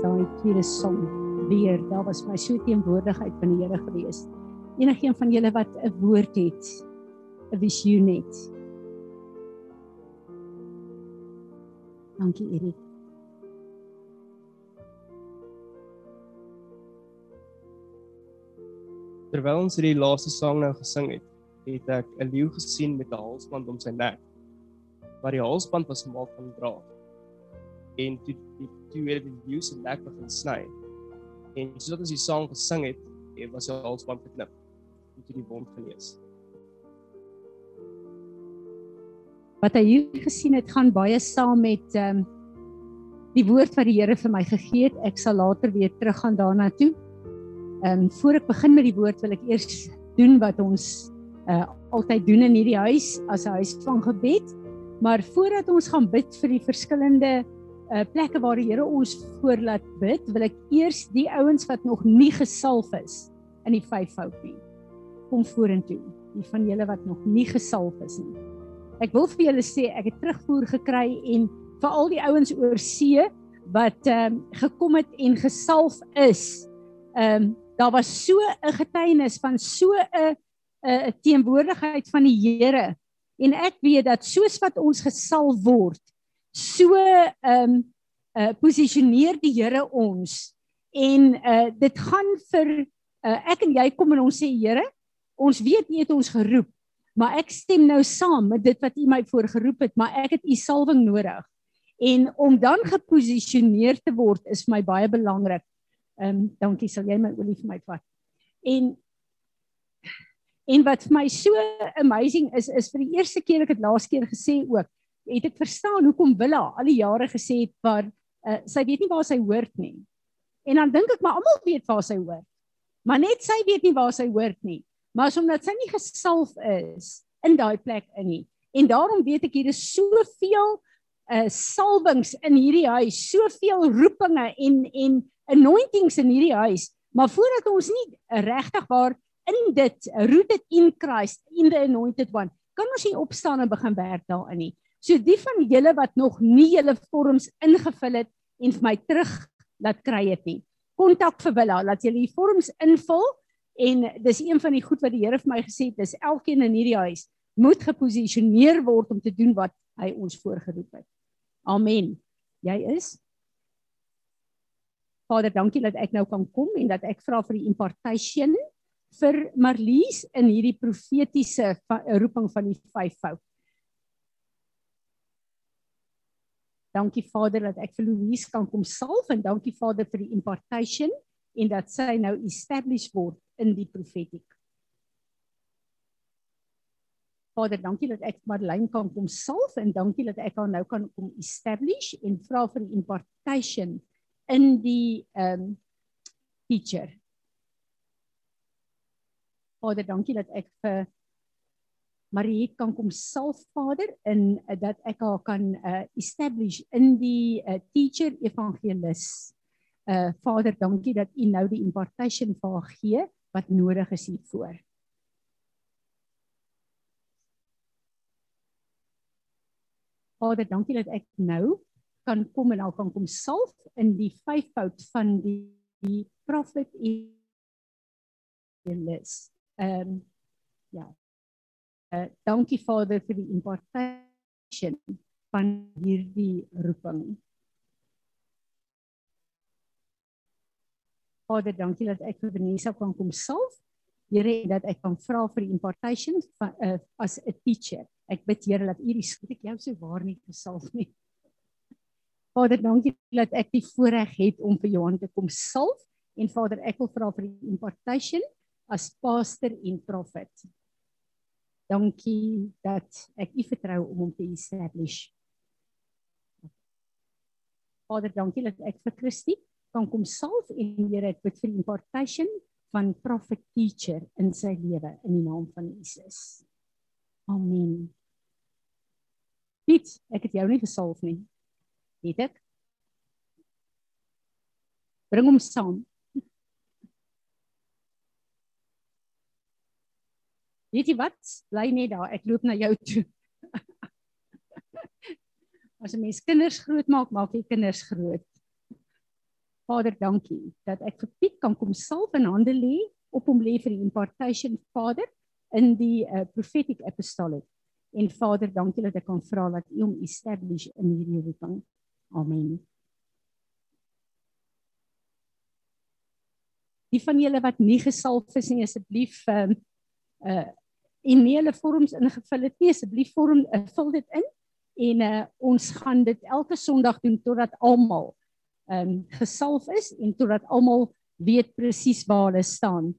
Jesus, daai tweede song weer. Daar was my so teenwoordigheid van die Here gewees. Enigeen van julle wat 'n woord het, 'n visioen het. Dankie Erik. Terwyl ons hierdie laaste sang nou gesing het, het ek 'n leeu gesien met 'n halsband om sy nek. Maar die halsband was gemaak van draad. En toe die toe het die leeu se nek begin sny. En soos ons die sang gesing het, het was sy halsband geknip. En toe die wond genees. Wat hy hier gesien het, gaan baie saam met ehm um, die woord wat die Here vir my gegee het. Ek sal later weer teruggaan daarna toe. Ehm um, voor ek begin met die woord wil ek eers doen wat ons uh altyd doen in hierdie huis as 'n huis van gebed. Maar voordat ons gaan bid vir die verskillende uh plekke waar die Here ons voorlaat bid, wil ek eers die ouens wat nog nie gesalf is in die vyfvoud nie. Kom vorentoe. Die van julle wat nog nie gesalf is nie. Ek wil vir julle sê ek het terugvoer gekry en vir al die ouens oor see wat ehm um, gekom het en gesalf is. Ehm um, daar was so 'n getuienis van so 'n 'n teenwoordigheid van die Here en ek weet dat soos wat ons gesalf word, so ehm um, uh posisioneer die Here ons en uh dit gaan vir uh, ek en jy kom en ons sê Here, ons weet U het ons geroep, maar ek stem nou saam met dit wat U my voorgeroep het, maar ek het U salwing nodig. En om dan geposisioneer te word is vir my baie belangrik. Ehm um, dankie, sal jy my olie vir my vat. En en wat vir my so amazing is is vir die eerste keer ek het laas keer gesê ook, het ek verstaan hoekom Willa al die jare gesê het maar uh, sy weet nie waar sy hoort nie. En dan dink ek maar almal weet waar sy hoort. Maar net sy weet nie waar sy hoort nie. Maar omdat sy nie gesalf is in daai plek in nie. En daarom weet ek hier is soveel uh salwings in hierdie huis, soveel roepinge en en anointings in hierdie huis, maar voordat ons nie regtig waar in dit rooted in Christ in the anointed one, kan ons nie opstaan en begin werk daarin nie. So die van julle wat nog nie julle vorms ingevul het en vir my terug laat kry het nie. Kontak vir Willa, laat julle die vorms invul en dis een van die goed wat die Here vir my gesê het, dis elkeen in hierdie huis moet geposisioneer word om te doen wat hy ons voorgeroep het. Amen. Jy is Vader, dankie dat ek nou kan kom en dat ek vra vir die impartation vir Marlies in hierdie profetiese roeping van die vyfvoud. Dankie Vader dat ek vir Louise kan kom salf en dankie Vader vir die impartation en dat sy nou establish word in die profetiek. Vader, dankie dat ek Marlene kan kom salf en dankie dat ek haar nou kan kom establish en vra vir die impartation in die ehm um, teacher. Vader, dankie dat ek vir Marie kan kom salf Vader in uh, dat ek haar kan uh, establish in die uh, teacher evangelis. Uh Vader, dankie dat U nou die impartation vir haar gee wat nodig is hiervoor. Vader, dankie dat ek nou kan kom en al kan kom salf in die vyfvoud van die, die profet Elis. Ehm um, ja. Uh dankie Vader vir die impartation van hierdie roeping. Vader, dankie dat ek vir Vanessa kan kom salf. Here, dat ek kan vra vir die impartation van uh, as 'n teacher. Ek bid Here dat U die skoot ek jou so waar nie gesalf nie. Vader, dankie dat ek die voorreg het om vir Johan te kom salf en Vader, ek wil vra vir die impartation as pastor en profet. Dankie dat ek U vertrou om hom te establish. Vader, dankie dat ek vir Christie kan kom salf en Here, ek bid vir impartation van prophet teacher in sy lewe in die naam van Jesus. Amen. Piet, ek het jou nie gesalf nie. Het ek? Bring hom saam. Weet jy wat? Bly net daar. Ek loop na jou toe. As 'n mens kinders groot maak, jy kinders groot. Vader, dankie dat ek vir Piet kan kom salf in hande lê op hom lê vir die impartation Vader in die uh, prophetic apostolic. En Vader, dankie dat ek kan vra dat U hom establish in hierdie roeping. Amen. Die van julle wat nie gesalf is nie, asseblief ehm uh, uh e-maile vorms ingevul het, nie asseblief vorm uh, vul dit in en uh ons gaan dit elke Sondag doen totdat almal ehm um, gesalf is en totdat almal weet presies waar hulle staan.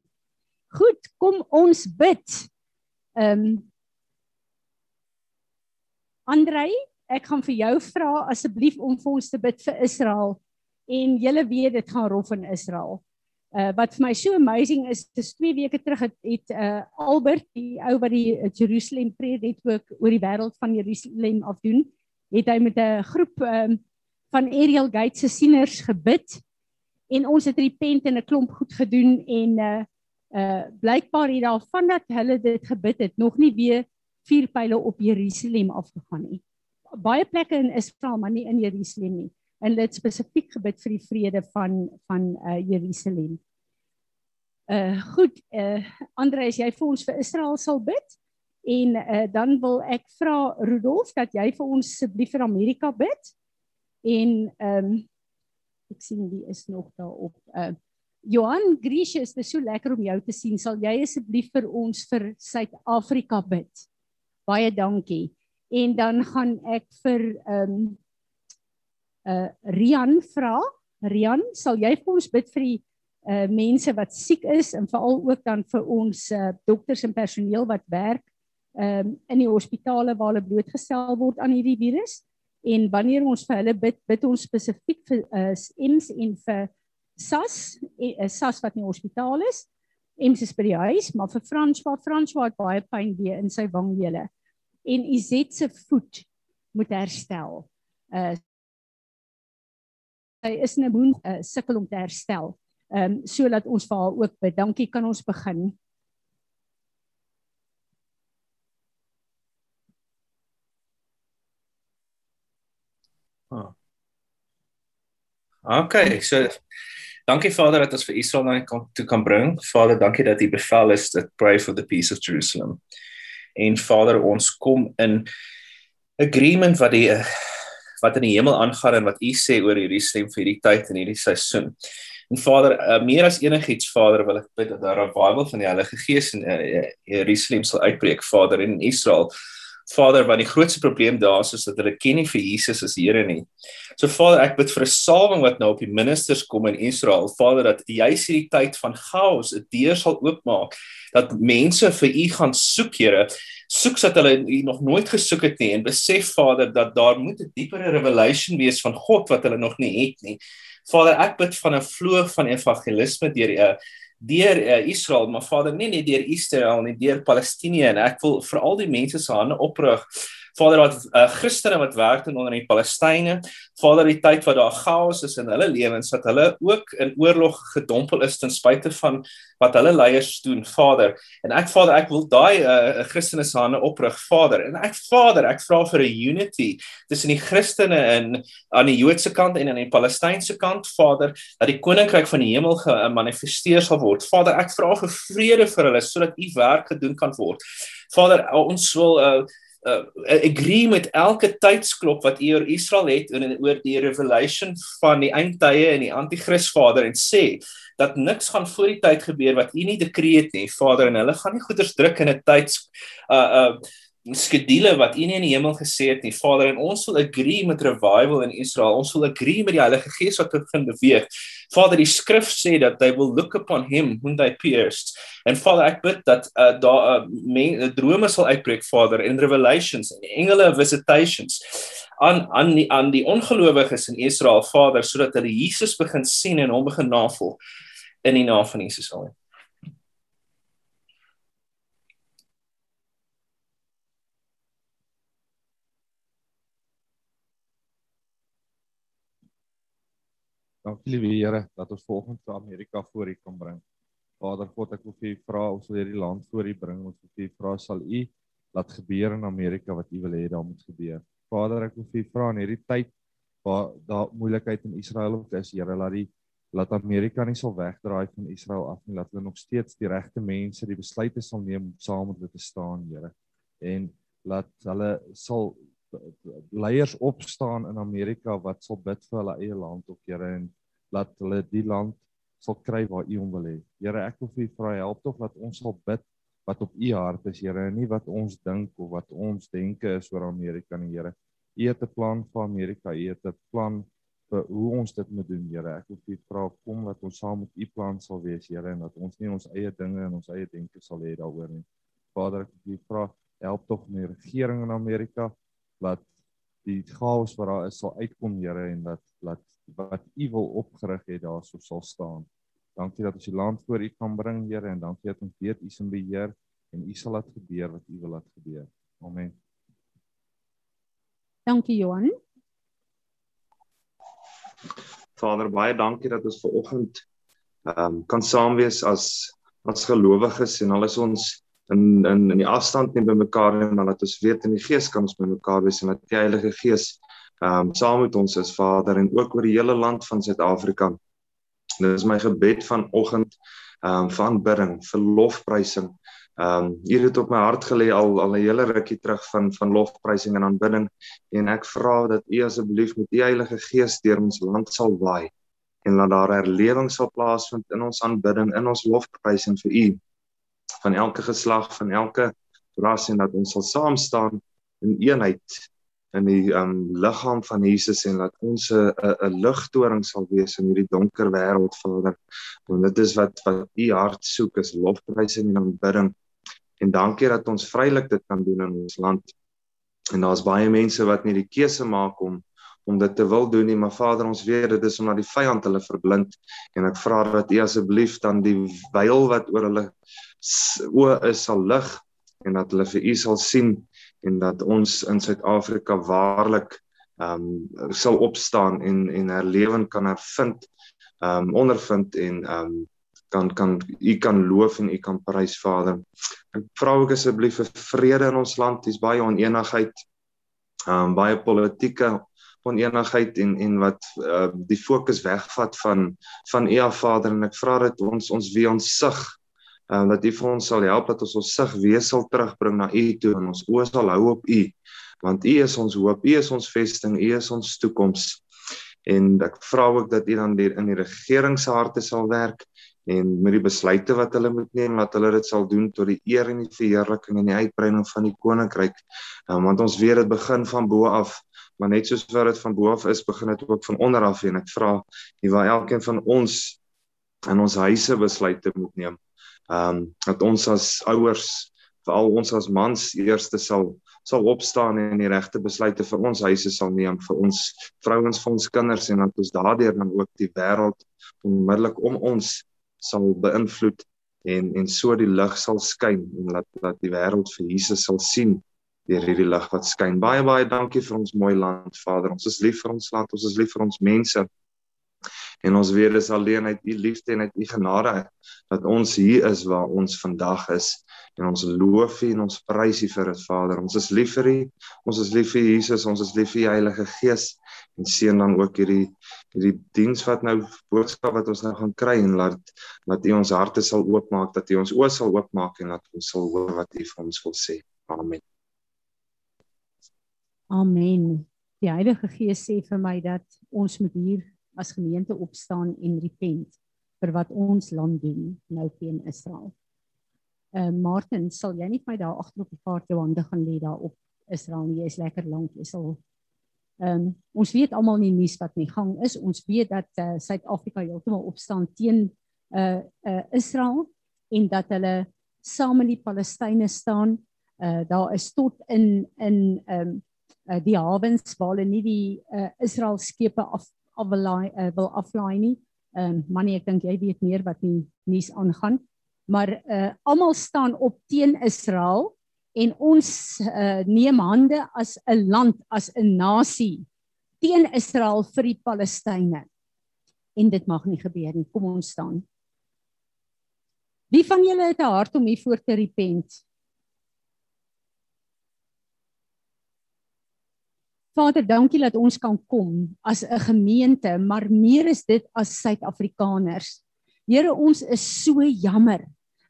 Goed, kom ons bid. Ehm um, Andrei, ek gaan vir jou vra asseblief om vir ons te bid vir Israel en julle weet dit gaan rof in Israel. Uh wat vir my so amazing is, dis 2 weke terug het, het uh Albert, die ou wat die uh, Jerusalem Prayer Network oor die wêreld van Jerusalem afdoen, het hy met 'n groep um van Ariel Gate se sieners gebid en ons het repent en 'n klomp goed gedoen en uh uh blykbaar het daar vandat hulle dit gebid het nog nie weer vier pile op Jerusalem afgegaan nie. Baie plekke in Israel, maar nie in Jerusalem nie. En het spesifiek gebid vir die vrede van van uh Jerusalem. Uh goed, uh Andre, as jy vir ons vir Israel sal bid en uh dan wil ek vra Rudolf dat jy vir ons asseblief vir Amerika bid. En ehm um, ek sien wie is nog daar op uh Johan Grisius, dit is so lekker om jou te sien. Sal jy asseblief vir ons vir Suid-Afrika bid? Baie dankie. En dan gaan ek vir ehm um, uh Rian vra. Rian, sal jy vir ons bid vir die uh mense wat siek is en veral ook dan vir ons uh dokters en personeel wat werk um, in die hospitale waar hulle blootgestel word aan hierdie virus? En wanneer ons vir hulle bid, bid ons spesifiek vir uh EMS en vir SAS, eh, SAS wat in die hospitaal is. Ems is by die huis, maar vir Frans, waar Frans wat baie pyn weer in sy wangwele. En Izet se voet moet herstel. Uh sy is in 'n boen uh, sukkel om te herstel. Ehm um, sodat ons vir haar ook bid. Dankie, kan ons begin? Ah. Okay, so Dankie Vader dat ons vir Israel na kan toe kan bring. Vader, dankie dat U bevel is dat pray for the peace of Jerusalem. En Vader, ons kom in agreement wat die wat in die hemel aangaan en wat U sê oor Jerusalem vir hierdie tyd en hierdie seisoen. En Vader, uh, meer as enigiets Vader, wil ek bid dat daar 'n revival van die Heilige Gees in uh, Jerusalem sal uitbreek, Vader, in Israel. Vader, want die grootste probleem daar is, is dat hulle ken nie vir Jesus as Here nie. So Vader, ek bid vir 'n salwing wat nou op die ministers kom in Israel. Vader, dat juis hierdie tyd van chaos 'n deur sal oopmaak dat mense vir U gaan soek, Here. Soek dat hulle nog nooit gesoek het nie en besef Vader dat daar moet 'n diepere revelation wees van God wat hulle nog nie het nie. Vader, ek bid van 'n vloeg van evangelisme deur 'n uh, deur uh, Israel, maar Vader, nie net deur Israel nie, deur Palestina en ek wil vir al die mense se hande oprig Vader wat uh, Christene wat werk in onder die Palestynë, Vader die tyd wat daar chaos is in hulle lewens, dat hulle ook in oorlog gedompel is ten spyte van wat hulle leiers doen, Vader. En ek Vader, ek wil daai uh, Christene se hande oprig, Vader. En ek Vader, ek vra vir 'n unity tussen die Christene in aan die Joodse kant en aan die Palestynse kant, Vader, dat die koninkryk van die hemel gemanifesteer sal word. Vader, ek vra vir vrede vir hulle sodat u werk gedoen kan word. Vader, ons wil uh, uh, agree met elke tydsklok wat u oor Israel het en oor die revelation van die eindtye en die anti-kris vader en sê dat niks gaan voor die tyd gebeur wat u nie dekreet nie vader en hulle gaan nie goeders druk in 'n tyds uh uh skedule wat U nie in die hemel gesê het nie. Vader, en ons wil agree met revival in Israel. Ons wil agree met die Heilige Gees wat begin beweeg. Vader, die skrif sê dat they will look upon him whom they pierced. En Vader, ek bid dat uh, daar uh, drome sal uitbreek, Vader, in revelations en engele visitations aan aan die aan die ongelowiges in Israel, Vader, sodat hulle Jesus begin sien en hom begin navolg in die naam van Jesus. Amen. Dankie liewe Here dat ons volgens vir Amerika voor U kan bring. Vader God, ek wil vir U vra ons wil hierdie land voor U bring. Ons wil vir U vra sal U laat gebeur in Amerika wat U wil hê daar moet gebeur. Vader, ek wil vir U vra in hierdie tyd waar daar moeilikheid in Israel ook is, Here, laat die laat Amerika nie sal wegdraai van Israel af nie, laat hulle nog steeds die regte mense die besluite sal neem om saam met hulle te staan, Here. En laat hulle sal leiers opstaan in Amerika wat sal bid vir hulle eie land ook, Here, en laat hulle die land sal kry waar U hom wil hê. Here, ek wil vir U vra help tog dat ons sal bid wat op U hart is, Here, en nie wat ons dink of wat ons denke is oor Amerika nie, Here. U het 'n plan vir Amerika, U het 'n plan vir hoe ons dit moet doen, Here. Ek wil vir U vra kom dat ons saam met U plan sal wees, Here, en dat ons nie ons eie dinge en ons eie denke sal hê daaroor nie. Vader, ek wil U vra help tog die regering in Amerika laat die chaos wat daar is sal uitkom, Here, en dat laat wat U wil opgerig het daarso sal staan. Dankie dat ons die land voor U kan bring, Here, en dankie dat ons weet U is in beheer en U sal laat gebeur wat U wil laat gebeur. Amen. Dankie Johan. Vader, baie dankie dat ons ver oggend ehm um, kan saam wees as as gelowiges en al is ons in in in die afstand nie by mekaar nie, maar dat ons weet in die gees kan ons by mekaar wees en dat die Heilige Gees ehm um, saam met ons is, Vader, en ook oor die hele land van Suid-Afrika. Dit is my gebed vanoggend ehm um, van bidding, vir lofprysing Ehm um, hier het op my hart gelê al al 'n hele rukkie terug van van lofprysing en aanbidding. En ek vra dat U asseblief met U Heilige Gees deur ons land sal waai en laat daar herlewing sal plaasvind in ons aanbidding, in ons lofprysing vir U. Van elke geslag, van elke ras en dat ons sal saam staan in eenheid in die um liggaam van Jesus en dat ons 'n 'n ligtoring sal wees in hierdie donker wêreld Vader. Want dit is wat wat u hart soek is lofprysing en aanbidding En dankie dat ons vrylik dit kan doen in ons land. En daar's baie mense wat nie die keuse maak om om dit te wil doen nie, maar Vader, ons weet dit is omdat die vyand hulle verblind en ek vra dat U asseblief dan die wyl wat oor hulle oë is sal lig en dat hulle vir U sal sien en dat ons in Suid-Afrika waarlik ehm um, sal opstaan en en herlewing kan hervind ehm um, ondervind en ehm um, kan kan u kan loof en u kan prys Vader. Ek vra ook asseblief vir vrede in ons land. Dis baie oneenigheid. Um baie politieke oneenigheid en en wat uh, die fokus wegvat van van u Vader en ek vra dat ons ons wie ons sig um dat u vir ons sal help dat ons ons sig weer sal terugbring na u toe en ons oë sal hou op u want u is ons hoop, u is ons vesting, u is ons toekoms. En ek vra ook dat u dan die, in die regering se harte sal werk en met die besluite wat hulle moet neem dat hulle dit sal doen tot die eer en die verheerliking en die uitbreiding van die koninkryk. Um, want ons weet dit begin van bo af, maar net soos wat dit van bo af is, begin dit ook van onder af en ek vra nie waar elkeen van ons in ons huise besluite moet neem. Ehm um, dat ons as ouers, veral ons as mans eerste sal sal opstaan en die regte besluite vir ons huise sal neem vir ons vrouens vir ons kinders en dat ons daardeur dan ook die wêreld onmiddellik om ons sal beïnvloed en en so die lig sal skyn en laat dat die wêreld vir Jesus sal sien deur hierdie lig wat skyn. Baie baie dankie vir ons mooi land, Vader. Ons is lief vir ons land, ons is lief vir ons mense. En ons weet dis alleen uit u liefde en uit u genade dat ons hier is waar ons vandag is en ons loof U en ons prys U vir dit Vader. Ons is lief vir U. Ons is lief vir Jesus, ons is lief vir die Heilige Gees en seën dan ook hierdie hierdie diens wat nou boodskap wat ons nou gaan kry en laat dat U ons harte sal oopmaak, dat U ons oë sal oopmaak en dat ons sal hoor wat U vir ons wil sê. Amen. Amen. Die Heilige Gees sê vir my dat ons moet hier as gemeente opstaan en repent vir wat ons land doen nou teen Israel uh, Martin, sal jy nie vir my daar agter op die kaart jou hande gaan lê daar op Israel nie? Jy is lekker lank. Jy sal Ehm um, ons weet almal in die nuus wat in gang is. Ons weet dat uh, Suid-Afrika heeltemal opstaan teen uh uh Israel en dat hulle saam met die Palestynë staan. Uh daar is tot in in ehm um, uh, die hawens waar hulle nie die uh Israel skepe af af wil uh, wil aflaai nie. Ehm um, manie ek dink jy weet meer wat die nuus aangaan maar uh almal staan op teen Israel en ons uh neem hande as 'n land as 'n nasie teen Israel vir die Palestynë. En dit mag nie gebeur nie. Kom ons staan. Wie van julle het 'n hart om hiervoor te repent? Vader, dankie dat ons kan kom as 'n gemeente, maar meer is dit as Suid-Afrikaners. Here, ons is so jammer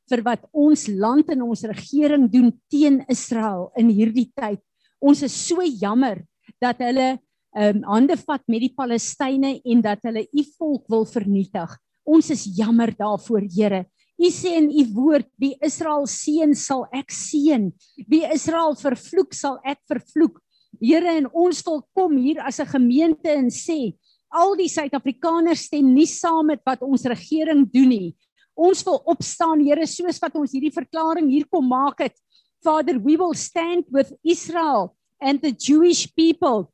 vir wat ons land en ons regering doen teen Israel in hierdie tyd. Ons is so jammer dat hulle ehm um, hande vat met die Palestynë en dat hulle u volk wil vernietig. Ons is jammer daarvoor, Here. U sê in u woord, wie Israel seën sal ek seën. Wie Israel vervloek sal ek vervloek. Here, en ons wil kom hier as 'n gemeente en sê, al die Suid-Afrikaners stem nie saam met wat ons regering doen nie. Ons wil opstaan, Here, soos wat ons hierdie verklaring hier kom maak het. Father, we will stand with Israel and the Jewish people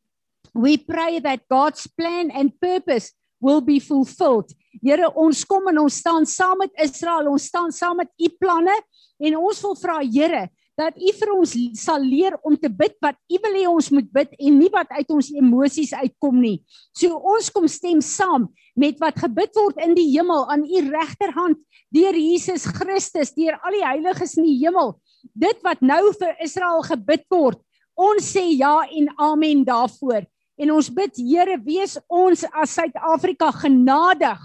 We pray that God's plan and purpose will be fulfilled. Here, ons kom en ons staan saam met Israel, ons staan saam met u planne en ons wil vra Here dat u vir ons sal leer om te bid wat u wil hê ons moet bid en nie wat uit ons emosies uitkom nie. So ons kom stem saam met wat gebid word in die hemel aan u regterhand deur Jesus Christus, deur al die heiliges in die hemel. Dit wat nou vir Israel gebid word, ons sê ja en amen daarvoor. En ons bid Here, wees ons as Suid-Afrika genadig.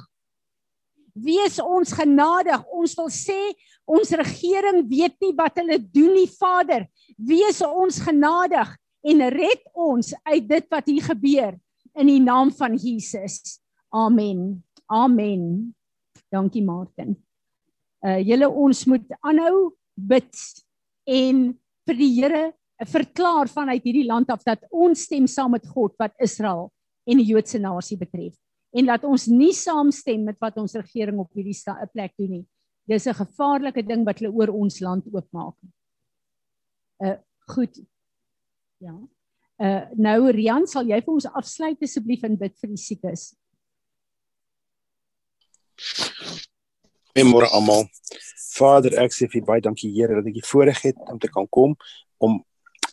Wees ons genadig. Ons wil sê ons regering weet nie wat hulle doen nie, Vader. Wees ons genadig en red ons uit dit wat hier gebeur in die naam van Jesus. Amen. Amen. Dankie Martin. Uh julle ons moet aanhou bid en vir die Here verklaar vanuit hierdie land af dat ons stem saam met God wat Israel en die Joodse nasie betref en dat ons nie saamstem met wat ons regering op hierdie plek doen nie. Dis 'n gevaarlike ding wat hulle oor ons land oopmaak. Uh goed. Ja. Uh nou Rian, sal jy vir ons afsluit asseblief en bid vir die siekes? Goeiemôre almal. Vader, ek sê vir baie dankie Here dat ek die voorreg het om te kan kom om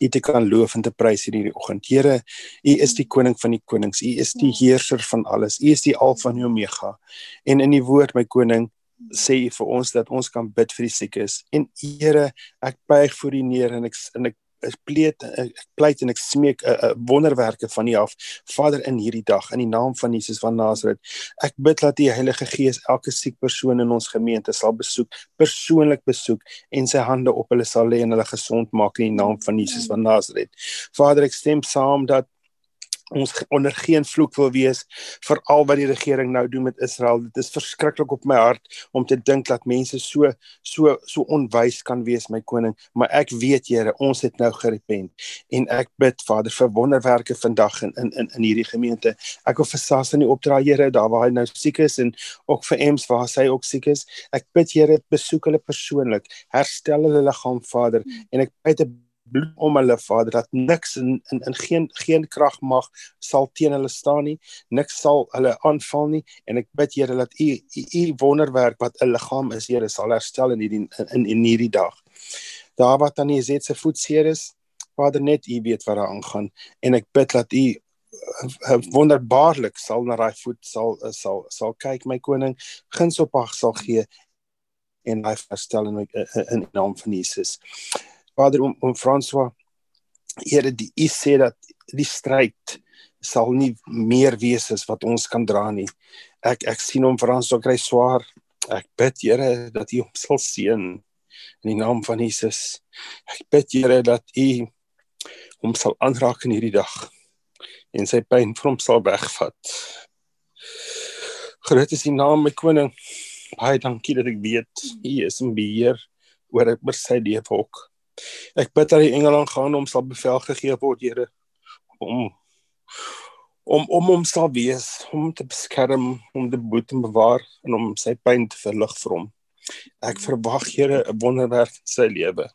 U te kan loof en te prys hierdie oggend. Here, U is die koning van die konings. U is die heerser van alles. U is die Alfa en Omega. En in die woord my koning sê U vir ons dat ons kan bid vir die siekes. En Here, ek buig voor U neer en ek en ek ek pleit ek pleit en ek smeek 'n uh, uh, wonderwerke van U af. Vader in hierdie dag in die naam van Jesus van Nasaret ek bid dat die Heilige Gees elke siek persoon in ons gemeente sal besoek persoonlik besoek en sy hande op hulle sal lê en hulle gesond maak in die naam van Jesus van Nasaret. Vader ek stem saam dat ons onder geen vloek wil wees vir al wat die regering nou doen met Israel. Dit is verskriklik op my hart om te dink dat mense so so so onwys kan wees, my koning, maar ek weet Here, ons het nou gerepent en ek bid Vader vir wonderwerke vandag in in in in hierdie gemeente. Ek wil vir Sas in die opdrag Here, daar waar hy nou siek is en ook vir Ems waar hy ook siek is. Ek bid Here, besoek hulle persoonlik, herstel hulle liggaam Vader en ek bid bloed om hulle Vader dat niks in in, in geen geen krag mag sal teen hulle staan nie. Niks sal hulle aanval nie. En ek bid Here dat u u wonderwerk wat 'n liggaam is Here sal herstel in hierdie in in hierdie dag. Daar wat aan die Zet se voet seer is Vader net u weet wat daar aangaan. En ek bid dat u eh, wonderbaarlik sal na daai voet sal sal sal kyk my koning. Guns op ag sal gee en hy herstel in in die naam van Jesus Vader om om François Here die u sê dat die stryd sal nie meer wees as wat ons kan dra nie. Ek ek sien hom François kry swaar. Ek bid Here dat u hom sal seën in die naam van Jesus. Ek bid Here dat u hom sal aanraak in hierdie dag en sy pyn vir hom sal wegvat. Groot is die naam my koning. Baie dankie dat ek weet u is in beheer oor oor sy lewe ook. Ek bid dat die engele gaan om sal bevel gegee word, Here, om om om hom sal wees, om te beskerm, om te boet en bewaar en om sy pyn te verlig vir hom. Ek verwag, Here, 'n wonderwerk in sy lewe.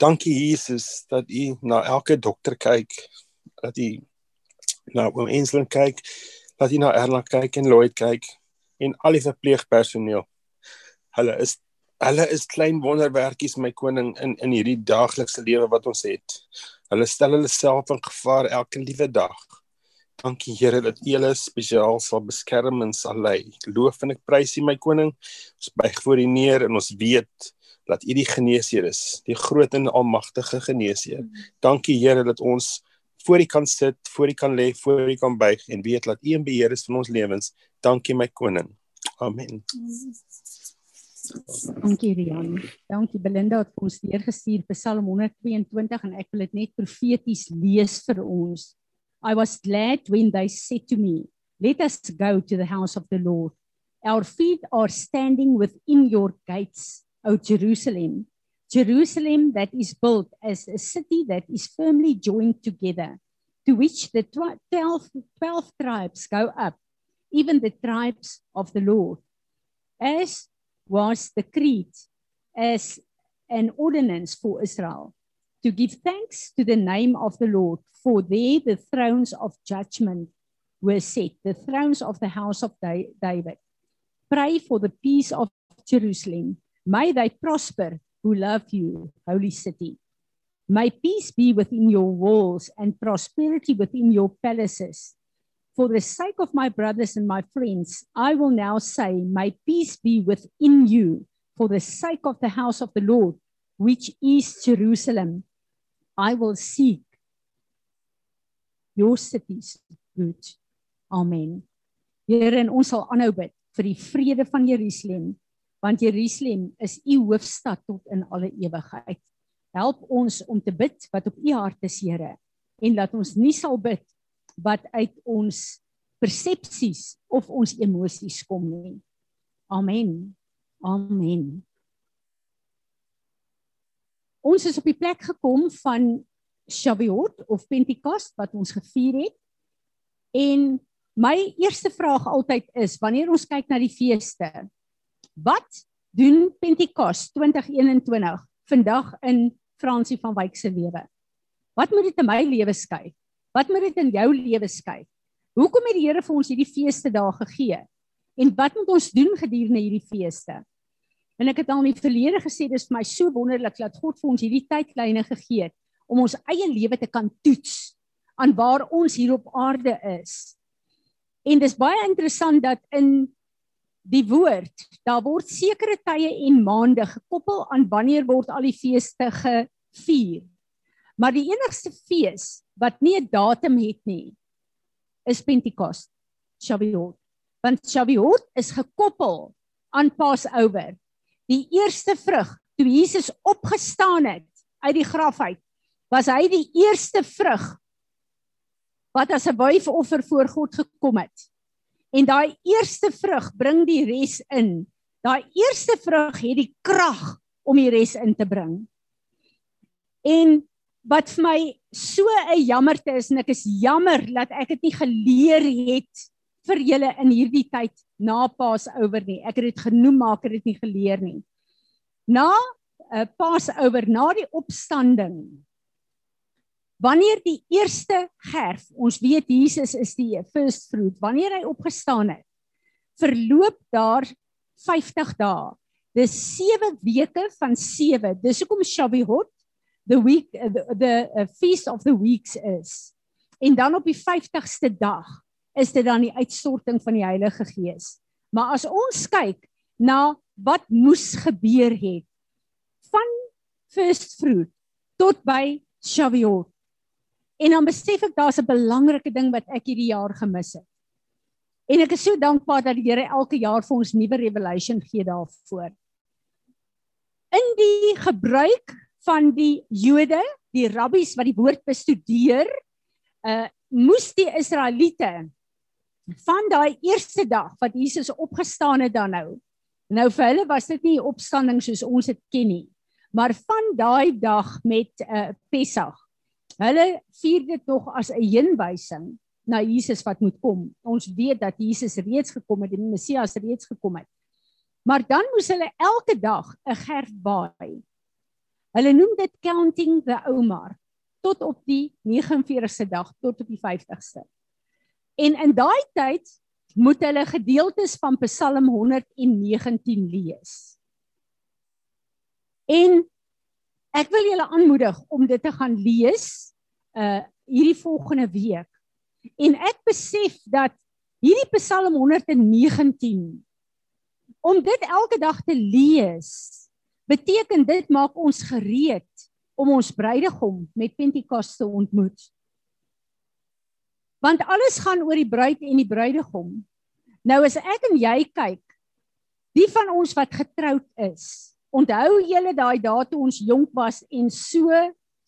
Dankie Jesus dat U na elke dokter kyk, dat U na oom Enslin kyk, dat U na Erna kyk en Lloyd kyk en al die verpleegpersoneel. Hulle is Hulle is klein wonderwerkies my koning in in hierdie daaglikse lewe wat ons het. Hulle stel hulle self in gevaar elke liewe dag. Dankie Here dat U hulle spesiaal sal beskerm en sal lei. Loof en ek prys U my koning. Ons buig voor U neer en ons weet dat U die geneesheer is, die groot en almagtige geneesheer. Dankie Here dat ons voor U kan sit, voor U kan lê, voor U kan buig en weet dat U in beheer is van ons lewens. Dankie my koning. Amen. Dankie Rian. Dankie Belinda het vir ons deurgestuur Psalm 122 en ek wil dit net profeties lees vir ons. I was glad when they said to me, let us go to the house of the Lord. Our feet are standing within your gates, O Jerusalem. Jerusalem that is built as a city that is firmly joined together, to which the 12, 12 tribes go up, even the tribes of the Lord. As was decreed as an ordinance for Israel, to give thanks to the name of the Lord, for there the thrones of judgment were set, the thrones of the house of David. Pray for the peace of Jerusalem. May they prosper who love you, holy city. May peace be within your walls and prosperity within your palaces. For the sake of my brothers and my friends, I will now say, May peace be within you, for the sake of the house of the Lord, which is Jerusalem. I will seek your cities good. Amen. Here en ons sal aanhou bid vir die vrede van Jerusalem want Jerusalem is u hoofstad tot in alle ewigheid. Help ons om te bid wat op u hart is, Here, en laat ons nie sal bid wat uit ons persepsies of ons emosies kom nie. Amen. Amen. Ons is op die plek gekom van Shavuot of Pentekost wat ons gevier het. En my eerste vraag altyd is wanneer ons kyk na die feeste, Wat doen Pentekos 2021 vandag in Fransie van Wyk se lewe? Wat moet dit in my lewe skei? Wat moet dit in jou lewe skei? Hoekom het die Here vir ons hierdie feeste daar gegee? En wat moet ons doen gedurende hierdie feeste? En ek het al in die verlede gesê dis vir my so wonderlik dat God vir ons hierdie tydlyne gegee het om ons eie lewe te kan toets aan waar ons hier op aarde is. En dis baie interessant dat in die woord, daar word sekere tye en maande gekoppel aan wanneer word al die feeste gevier. Maar die enigste fees wat nie 'n datum het nie, is Pentekost, Shavuot. Want Shavuot is gekoppel aan Passover. Die eerste vrug toe Jesus opgestaan het uit die graf uit, was hy die eerste vrug wat as 'n wyfoffer voor God gekom het. En daai eerste vrug bring die res in. Daai eerste vrug het die krag om die res in te bring. En wat vir my so 'n jammerte is en ek is jammer dat ek dit nie geleer het vir julle in hierdie tyd na Passover nie. Ek het dit genoem maar ek het dit nie geleer nie. Na uh, eh, Passover, na die opstanding Wanneer die eerste gerf, ons weet Jesus is die first fruit, wanneer hy opgestaan het, verloop daar 50 dae. Dis 7 weke van 7. Dis hoekom Shavuot the week the, the uh, feast of the weeks is. En dan op die 50ste dag is dit dan die uitstorting van die Heilige Gees. Maar as ons kyk na wat moes gebeur het van first fruit tot by Shavuot En dan besef ek daar's 'n belangrike ding wat ek hierdie jaar gemis het. En ek is so dankbaar dat die Here elke jaar vir ons nuwe revelation gee daarvoor. In die gebruik van die Jode, die rabbies wat die woord bestudeer, uh moes die Israeliete van daai eerste dag wat Jesus opgestaan het dan nou. Nou vir hulle was dit nie opstanding soos ons dit ken nie, maar van daai dag met uh Pessach Hulle vier dit nog as 'n heenwysing na Jesus wat moet kom. Ons weet dat Jesus reeds gekom het, die Messias reeds gekom het. Maar dan moes hulle elke dag 'n gerf baai. Hulle noem dit counting the Omar tot op die 49ste dag tot op die 50ste. En in daai tyd moet hulle gedeeltes van Psalm 119 lees. En ek wil julle aanmoedig om dit te gaan lees uh hierdie volgende week. En ek besef dat hierdie Psalm 119 om dit elke dag te lees beteken dit maak ons gereed om ons bruidegom met Pentekoste te ontmoet. Want alles gaan oor die bruid en die bruidegom. Nou as ek en jy kyk, die van ons wat getroud is, onthou julle daai dae toe ons jonk was en so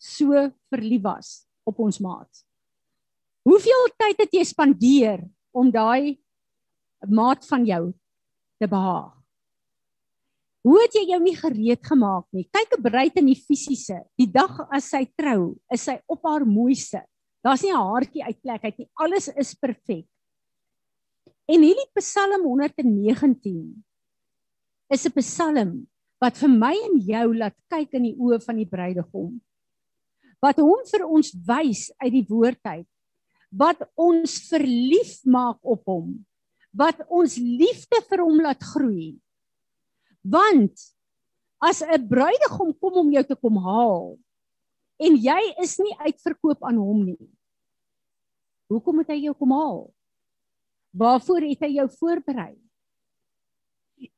so verlief was op ons maat. Hoeveel tyd het jy spandeer om daai maat van jou te behaag? Hoe het jy jou nie gereed gemaak nie? Kyk 'n bruid in die fisiese. Die dag as sy trou, is sy op haar mooiste. Daar's nie 'n haartjie uitplek uit nie. Alles is perfek. En hierdie Psalm 119 is 'n Psalm wat vir my en jou laat kyk in die oë van die bruidegom. Wat hom vir ons wys uit die woord uit. Wat ons verlief maak op hom. Wat ons liefde vir hom laat groei. Want as 'n bruidegom kom om jou te kom haal en jy is nie uitverkoop aan hom nie. Hoekom het hy jou kom haal? Waarvoor het hy jou voorberei?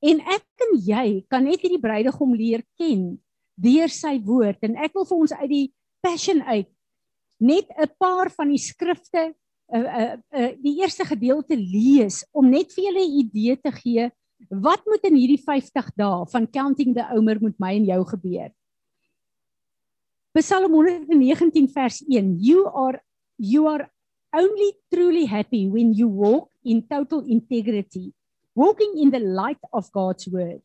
En ek en jy kan net hierdie bruidegom leer ken deur sy woord en ek wil vir ons uit die passion uit net 'n paar van die skrifte uh, uh, uh, die eerste gedeelte lees om net vir julle 'n idee te gee Wat moet in hierdie 50 dae van counting the omer met my en jou gebeur? Psalm 119 vers 1 You are you are only truly happy when you walk in total integrity walking in the light of God's word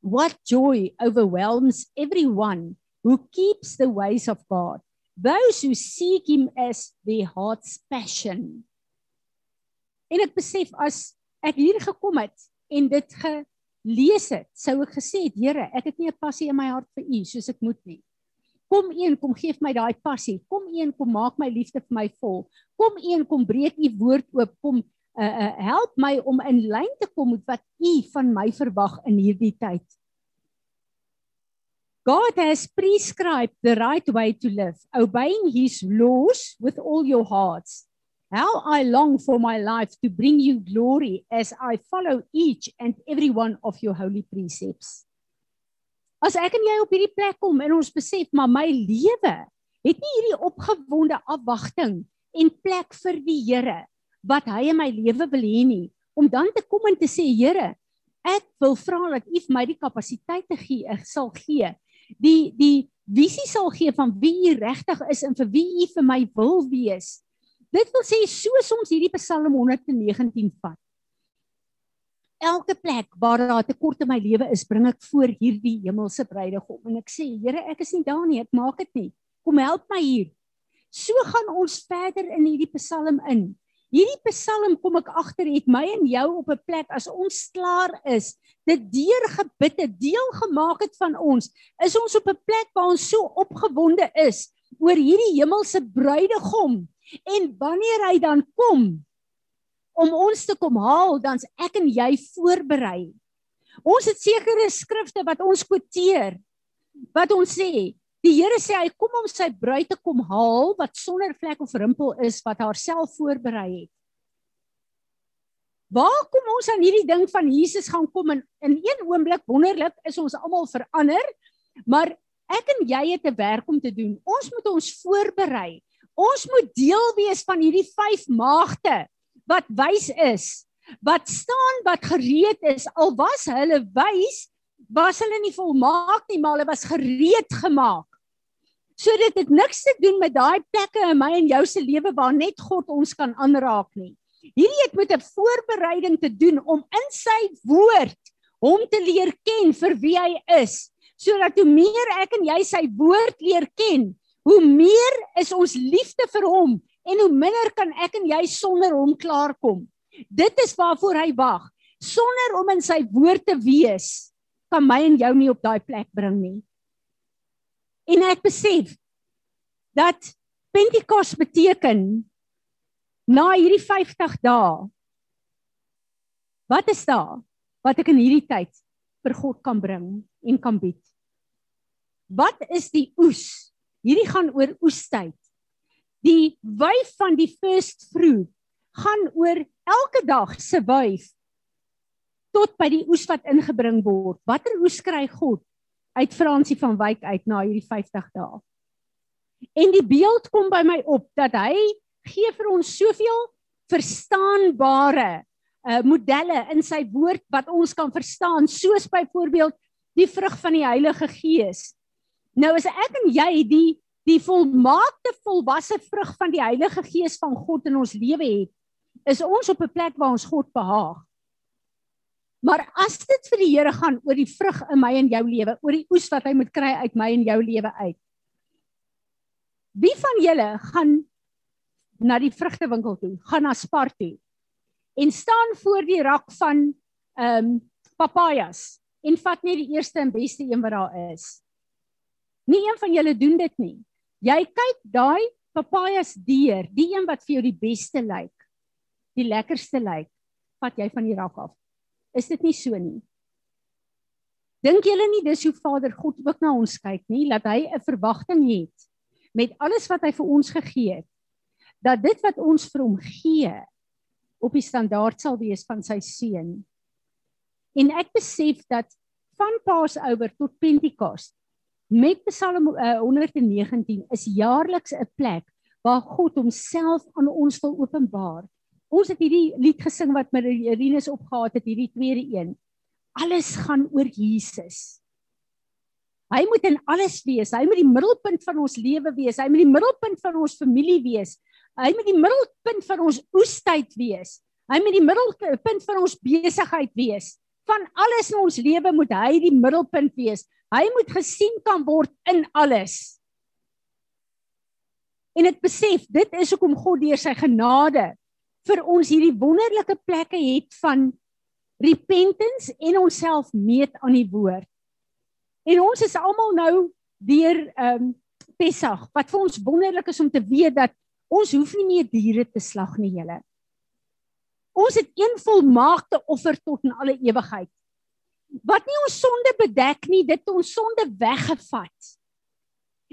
What joy overwhelms everyone who keeps the ways of God those who seek him as their heart's passion En ek besef as ek hier gekom het en dit gelees het, sou ek gesê het, Here, ek het nie 'n passie in my hart vir U soos ek moet nie. Kom een, kom gee my daai passie. Kom een, kom maak my liefde vir my vol. Kom een, kom breek U woord oop. Kom uh, uh help my om in lyn te kom met wat U van my verwag in hierdie tyd. God has prescribed the right way to live, obeying his laws with all your hearts. How I long for my life to bring you glory as I follow each and every one of your holy precepts. As ek en jy op hierdie plek kom en ons besef maar my lewe het nie hierdie opgewonde afwagting en plek vir die Here wat hy in my lewe wil hê nie. Om dan te kom en te sê Here ek wil vra dat U vir my die kapasiteit te gee ek sal gee. Die die visie sal gee van wie U regtig is en vir wie U vir my wil wees Dit wil sê soos ons hierdie Psalm 119 vat. Elke plek waar daar 'n tekort in my lewe is, bring ek voor hierdie hemelse bruidegom en ek sê, Here, ek is nie daar nie, ek maak dit nie. Kom help my hier. So gaan ons verder in hierdie Psalm in. Hierdie Psalm kom ek agter het my en jou op 'n plek as ons klaar is, dit deur gebidde deel gemaak het van ons, is ons op 'n plek waar ons so opgewonde is oor hierdie hemelse bruidegom En wanneer hy dan kom om ons te kom haal, dan's ek en jy voorberei. Ons het sekere skrifte wat ons quoteer. Wat ons sê, die Here sê hy kom om sy bruid te kom haal wat sonder vlek of rimpel is wat haarself voorberei het. Waar kom ons aan hierdie ding van Jesus gaan kom en in een oomblik wonderlik is ons almal verander, maar ek en jy het 'n werk om te doen. Ons moet ons voorberei. Ons moet deel wees van hierdie vyf maagde wat wys is, wat staan, wat gereed is. Al was hulle wys, was hulle nie volmaak nie, maar hulle was gereed gemaak. So dit het niks te doen met daai plekke in my en jou se lewe waar net God ons kan aanraak nie. Hierdie het met 'n voorbereiding te doen om in sy woord hom te leer ken vir wie hy is, sodat hoe meer ek en jy sy woord leer ken, hoe meer is ons liefde vir hom en hoe minder kan ek en jy sonder hom klaarkom. Dit is waarvoor hy wag. Sonder om in sy woord te wees, kan my en jou nie op daai plek bring nie. En ek besef dat Pentekos beteken na hierdie 50 dae wat is daar wat ek in hierdie tyd vir God kan bring en kan bied? Wat is die oes Hierdie gaan oor oestyd. Die wyf van die first fruit gaan oor elke dag se wyf tot by die oes wat ingebring word. Watter oes kry God uit Fransie van Wyk uit na hierdie 50 dae? En die beeld kom by my op dat hy gee vir ons soveel verstaanbare uh modelle in sy woord wat ons kan verstaan, soos byvoorbeeld die vrug van die Heilige Gees. Nou as ek en jy die die volmaakte volwasse vrug van die Heilige Gees van God in ons lewe het, is ons op 'n plek waar ons God behaag. Maar as dit vir die Here gaan oor die vrug in my en jou lewe, oor die oes wat hy moet kry uit my en jou lewe uit. Wie van julle gaan na die vrugtewinkel toe, gaan na Spar toe en staan voor die rak van ehm um, papajas en vat net die eerste en beste een wat daar is. Nie een van julle doen dit nie. Jy kyk daai papajas deur, die een wat vir jou die beste lyk, die lekkerste lyk, vat jy van die rak af. Is dit nie so nie? Dink julle nie dis hoe Vader God ook na ons kyk nie, dat hy 'n verwagting het met alles wat hy vir ons gegee het, dat dit wat ons vir hom gee op die standaard sal wees van sy seun. En ek besef dat van Paasouer tot Pentekoste met Psalm uh, 119 is jaarliks 'n plek waar God homself aan ons wil openbaar. Ons het hierdie lied gesing wat Marinus opgehaat het, hierdie tweede een. Alles gaan oor Jesus. Hy moet in alles wees. Hy moet die middelpunt van ons lewe wees. Hy moet die middelpunt van ons familie wees. Hy moet die middelpunt van ons oestyd wees. Hy moet die middelpunt van ons besigheid wees. Van alles in ons lewe moet hy die middelpunt wees. Hy moet gesien kan word in alles. En ek besef dit is hoekom God deur sy genade vir ons hierdie wonderlike plekke het van repentance en onsself meet aan die woord. En ons is almal nou deur ehm um, Pessach wat vir ons wonderlik is om te weet dat ons hoef nie meer diere te slag nie, julle. Ons het een volmaakte offer tot in alle ewigheid. Wat nie ons sonde bedek nie, dit ons sonde weggevat.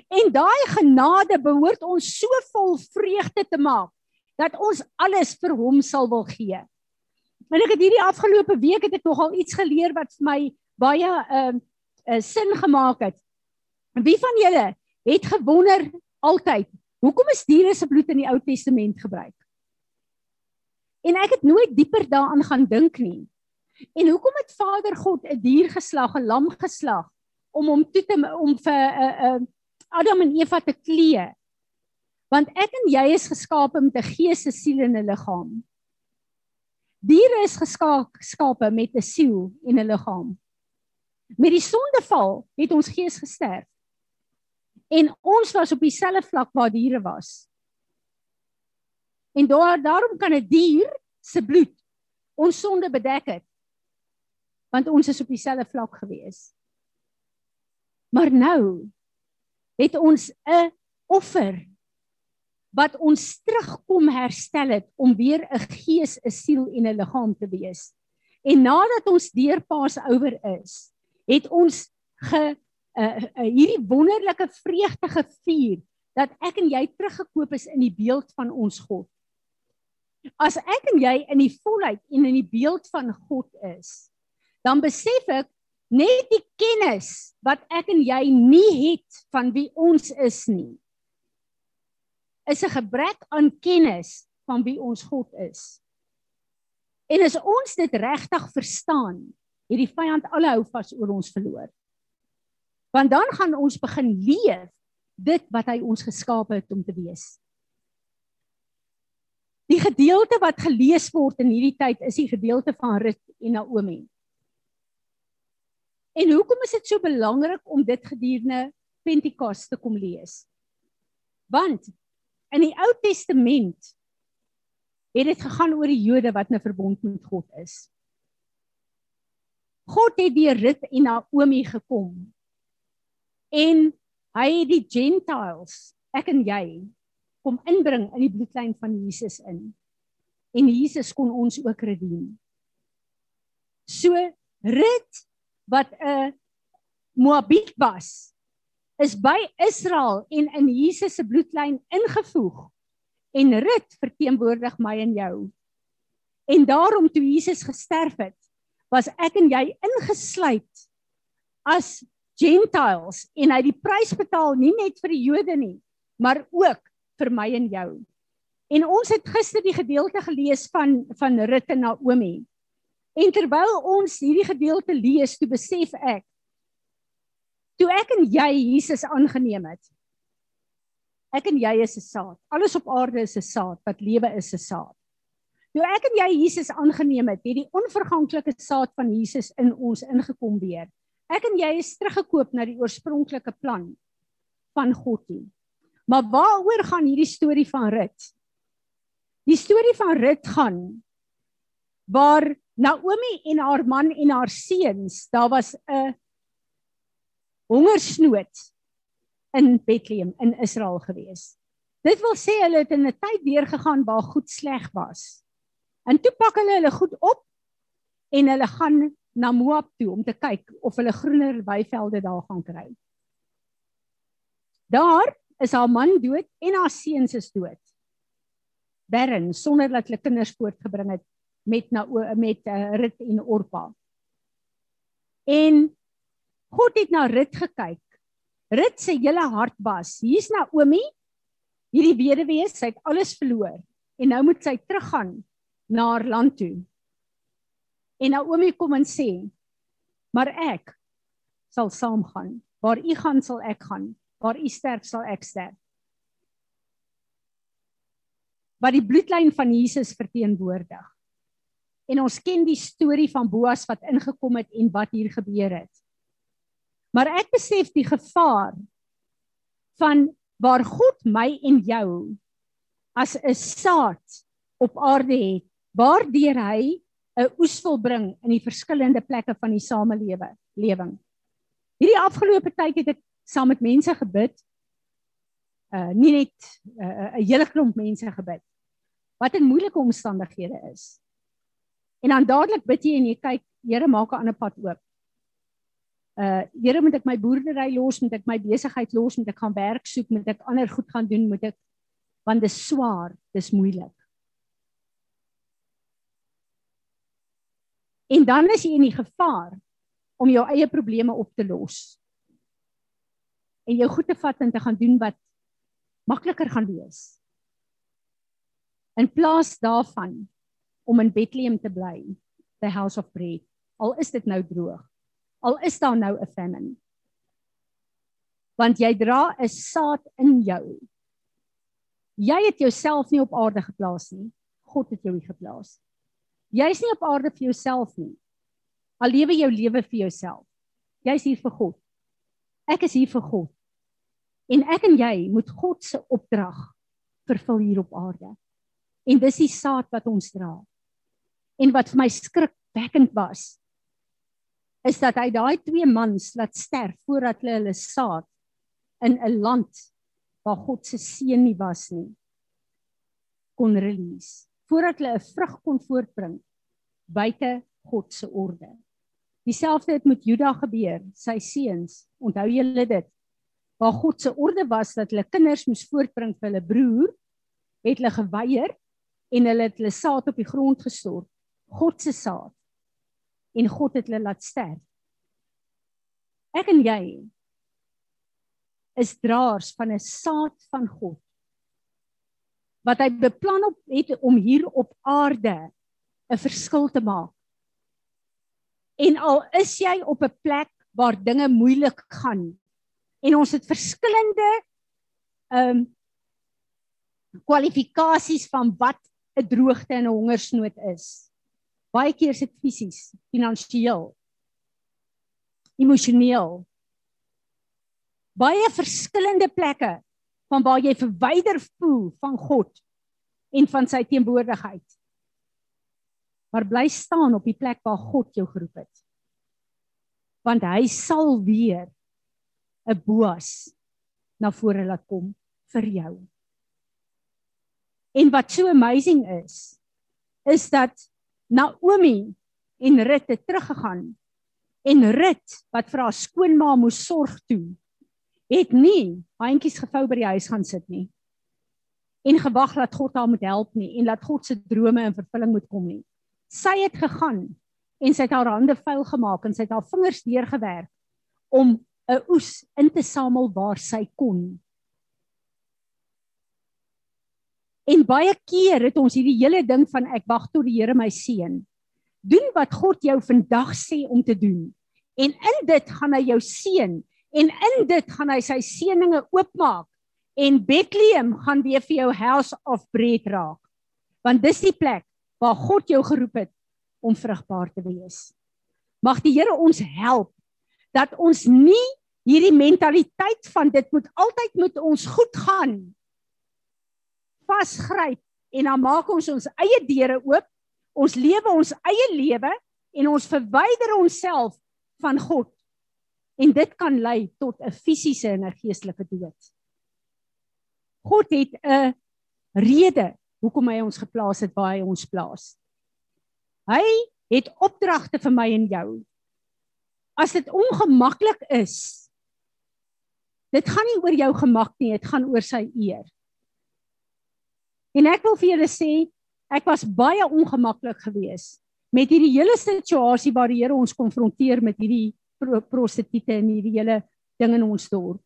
En daai genade behoort ons so vol vreugde te maak dat ons alles vir hom sal wil gee. En ek het hierdie afgelope week het ek nogal iets geleer wat vir my baie ehm uh, uh, sin gemaak het. Wie van julle het gewonder altyd hoekom is diere se bloed in die Ou Testament gebruik? En ek het nooit dieper daaraan gaan dink nie. En hoekom het Vader God 'n dier geslag, 'n lam geslag om hom toe te om vir 'n uh, uh, Adam en Eva te klee? Want ek en jy is geskape met 'n gees, 'n siel en 'n liggaam. Diere is geskape met 'n siel en 'n liggaam. Met die sondeval het ons gees gesterf. En ons was op dieselfde vlak waar diere was. En daar daarom kan 'n die dier se bloed ons sonde bedek het. Want ons is op dieselfde vlak gewees. Maar nou het ons 'n offer wat ons terugkom herstel het om weer 'n gees, 'n siel en 'n liggaam te wees. En nadat ons deur Paasouer is, het ons ge uh, uh, hierdie wonderlike vreugde gevier dat ek en jy teruggekoop is in die beeld van ons God. As ek en jy in die volheid en in die beeld van God is, dan besef ek net die kennis wat ek en jy nie het van wie ons is nie is 'n gebrek aan kennis van wie ons God is. En as ons dit regtig verstaan, het die vyand alle hou vas oor ons verloor. Want dan gaan ons begin leef dit wat hy ons geskaap het om te wees. Die gedeelte wat gelees word in hierdie tyd is die gedeelte van Rut en Naomi. En hoekom is dit so belangrik om dit gedurende Pentekoste te kom lees? Want In die Ou Testament het dit gegaan oor die Jode wat 'n verbond met God is. God het deur Rut en Naomi gekom. En hy het die Gentiles, ek en jy, kom inbring in die bloedlyn van Jesus in. En Jesus kon ons ook rediem. So Rut wat 'n Moabiet was, is by Israel en in Jesus se bloedlyn ingevoeg. En Rut verteenwoordig my en jou. En daarom toe Jesus gesterf het, was ek en jy ingesluit as Gentiles en hy die prys betaal nie net vir die Jode nie, maar ook vir my en jou. En ons het gister die gedeelte gelees van van Rut en Naomi. En terwyl ons hierdie gedeelte lees, toe besef ek toe ek en jy Jesus aangeneem het. Ek en jy is 'n saad. Alles op aarde is 'n saad, wat lewe is 'n saad. Toe ek en jy Jesus aangeneem het, het die onverganklike saad van Jesus in ons ingekom weer. Ek en jy is teruggekoop na die oorspronklike plan van God toe. Maar waaroor gaan hierdie storie van Rut? Die storie van Rut gaan waar Naomi en haar man en haar seuns, daar was 'n hongersnood in Bethlehem in Israel gewees. Dit wil sê hulle het in 'n tyd weer gegaan waar goed sleg was. En toe pak hulle hulle goed op en hulle gaan na Moab toe om te kyk of hulle groener weivelde daar gaan kry. Daar is haar man dood en haar seuns is dood barren sonder dat hulle kinders voortgebring het met na met uh, Rut en Orpa. En God het na Rut gekyk. Rut se hele hart was, hier's Naomi, hierdie weduwee, sy het alles verloor en nou moet sy teruggaan na haar land toe. En Naomi kom en sê, maar ek sal saamgaan. Waar u gaan sal ek gaan. Waar u sterf sal ek sterf wat die bloedlyn van Jesus verteenwoordig. En ons ken die storie van Boas wat ingekom het en wat hier gebeur het. Maar ek besef die gevaar van waar God my en jou as 'n saad op aarde het, waardeur hy 'n oes wil bring in die verskillende plekke van die samelewe, lewing. Hierdie afgelope tyd het ek saam met mense gebid uh nie net 'n uh, 'n hele klomp mense gebid wat in moeilike omstandighede is. En dan dadelik bid jy en jy kyk, Here maak 'n ander pad oop. Uh Here moet ek my boerdery los, moet ek my besigheid los, moet ek gaan werk soek, moet ek ander goed gaan doen, moet ek want dit is swaar, dit is moeilik. En dan is jy in die gevaar om jou eie probleme op te los. En jou goed te vat en te gaan doen wat makliker gaan wees in plaas daarvan om in Bethlehem te bly, the house of bread. Al is dit nou droog. Al is daar nou 'n famine. Want jy dra 'n saad in jou. Jy het jouself nie op aarde geplaas nie. God het jou hier geplaas. Jy's nie op aarde vir jouself nie. Al lewe jou lewe vir jouself. Jy's hier vir God. Ek is hier vir God. En ek en jy moet God se opdrag vervul hier op aarde. En dis die saad wat ons dra. En wat vir my skrikwekkend was is dat hy daai twee mans laat sterf voordat hulle hulle saad in 'n land waar God se seën nie was nie kon release. Voordat hulle 'n vrug kon voortbring buite God se orde. Dieselfde het met Juda gebeur, sy seuns. Onthou julle dit? Waar God se orde was dat hulle kinders moes voortbring vir hulle broer, het hulle geweier en hulle het hulle saad op die grond gestort. God se saad. En God het hulle laat sterf. Ek en jy is draers van 'n saad van God wat hy beplan op het om hier op aarde 'n verskil te maak. En al is jy op 'n plek waar dinge moeilik gaan en ons het verskillende ehm um, kwalifikasies van wat 'n droogte en 'n hongersnood is. Baie keer is dit fisies, finansiëel, emosioneel. Baie verskillende plekke van waar jy verwyder voel van God en van sy teenwoordigheid. Maar bly staan op die plek waar God jou geroep het. Want hy sal weer 'n boas na vore laat kom vir jou. En wat so amazing is, is dat Naomi en Rut het teruggegaan en Rut wat vir haar skoonma moes sorg toe, het nie handjies gevou by die huis gaan sit nie en gewag dat God haar moet help nie en dat God se drome in vervulling moet kom nie. Sy het gegaan en sy het haar hande vuil gemaak en sy het haar vingers deurgewerk om 'n oes in te samel waar sy kon En baie keer het ons hierdie hele ding van ek wag tot die Here my seën. Doen wat God jou vandag sê om te doen. En in dit gaan hy jou seën en in dit gaan hy sy seëninge oopmaak en Bethlehem gaan weer vir jou house of bread raak. Want dis die plek waar God jou geroep het om vrugbaar te wees. Mag die Here ons help dat ons nie hierdie mentaliteit van dit moet altyd met ons goed gaan vasgryp en dan maak ons ons eie deure oop. Ons lewe ons eie lewe en ons verwyder onsself van God. En dit kan lei tot 'n fisiese en 'n geestelike dood. God het 'n rede hoekom hy ons geplaas het waar hy ons plaas. Hy het opdragte vir my en jou. As dit ongemaklik is, dit gaan nie oor jou gemak nie, dit gaan oor sy eer. En ek wil vir julle sê, ek was baie ongemaklik geweest met hierdie hele situasie waar die Here ons konfronteer met hierdie prostituie en hierdie hele ding in ons dorp.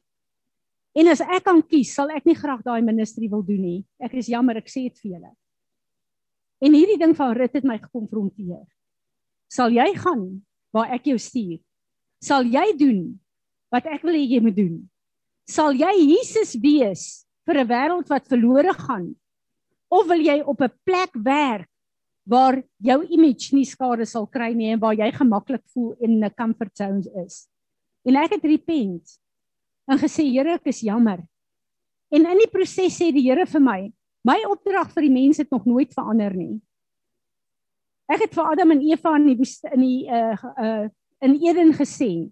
En as ek kan kies, sal ek nie graag daai ministerie wil doen nie. Ek is jammer, ek sê dit vir julle. En hierdie ding van rit het my gekonfronteer. Sal jy gaan waar ek jou stuur? Sal jy doen wat ek wil hê jy moet doen? Sal jy Jesus wees vir 'n wêreld wat verlore gaan? Of wil jy op 'n plek werk waar jou image nie skade sal kry nie en waar jy gemaklik voel in 'n comfort zone is? En ek het repent en gesê Here, ek is jammer. En in die proses sê die Here vir my, my opdrag vir die mense het nog nooit verander nie. Ek het vir Adam en Eva in die in die uh uh in Eden gesê,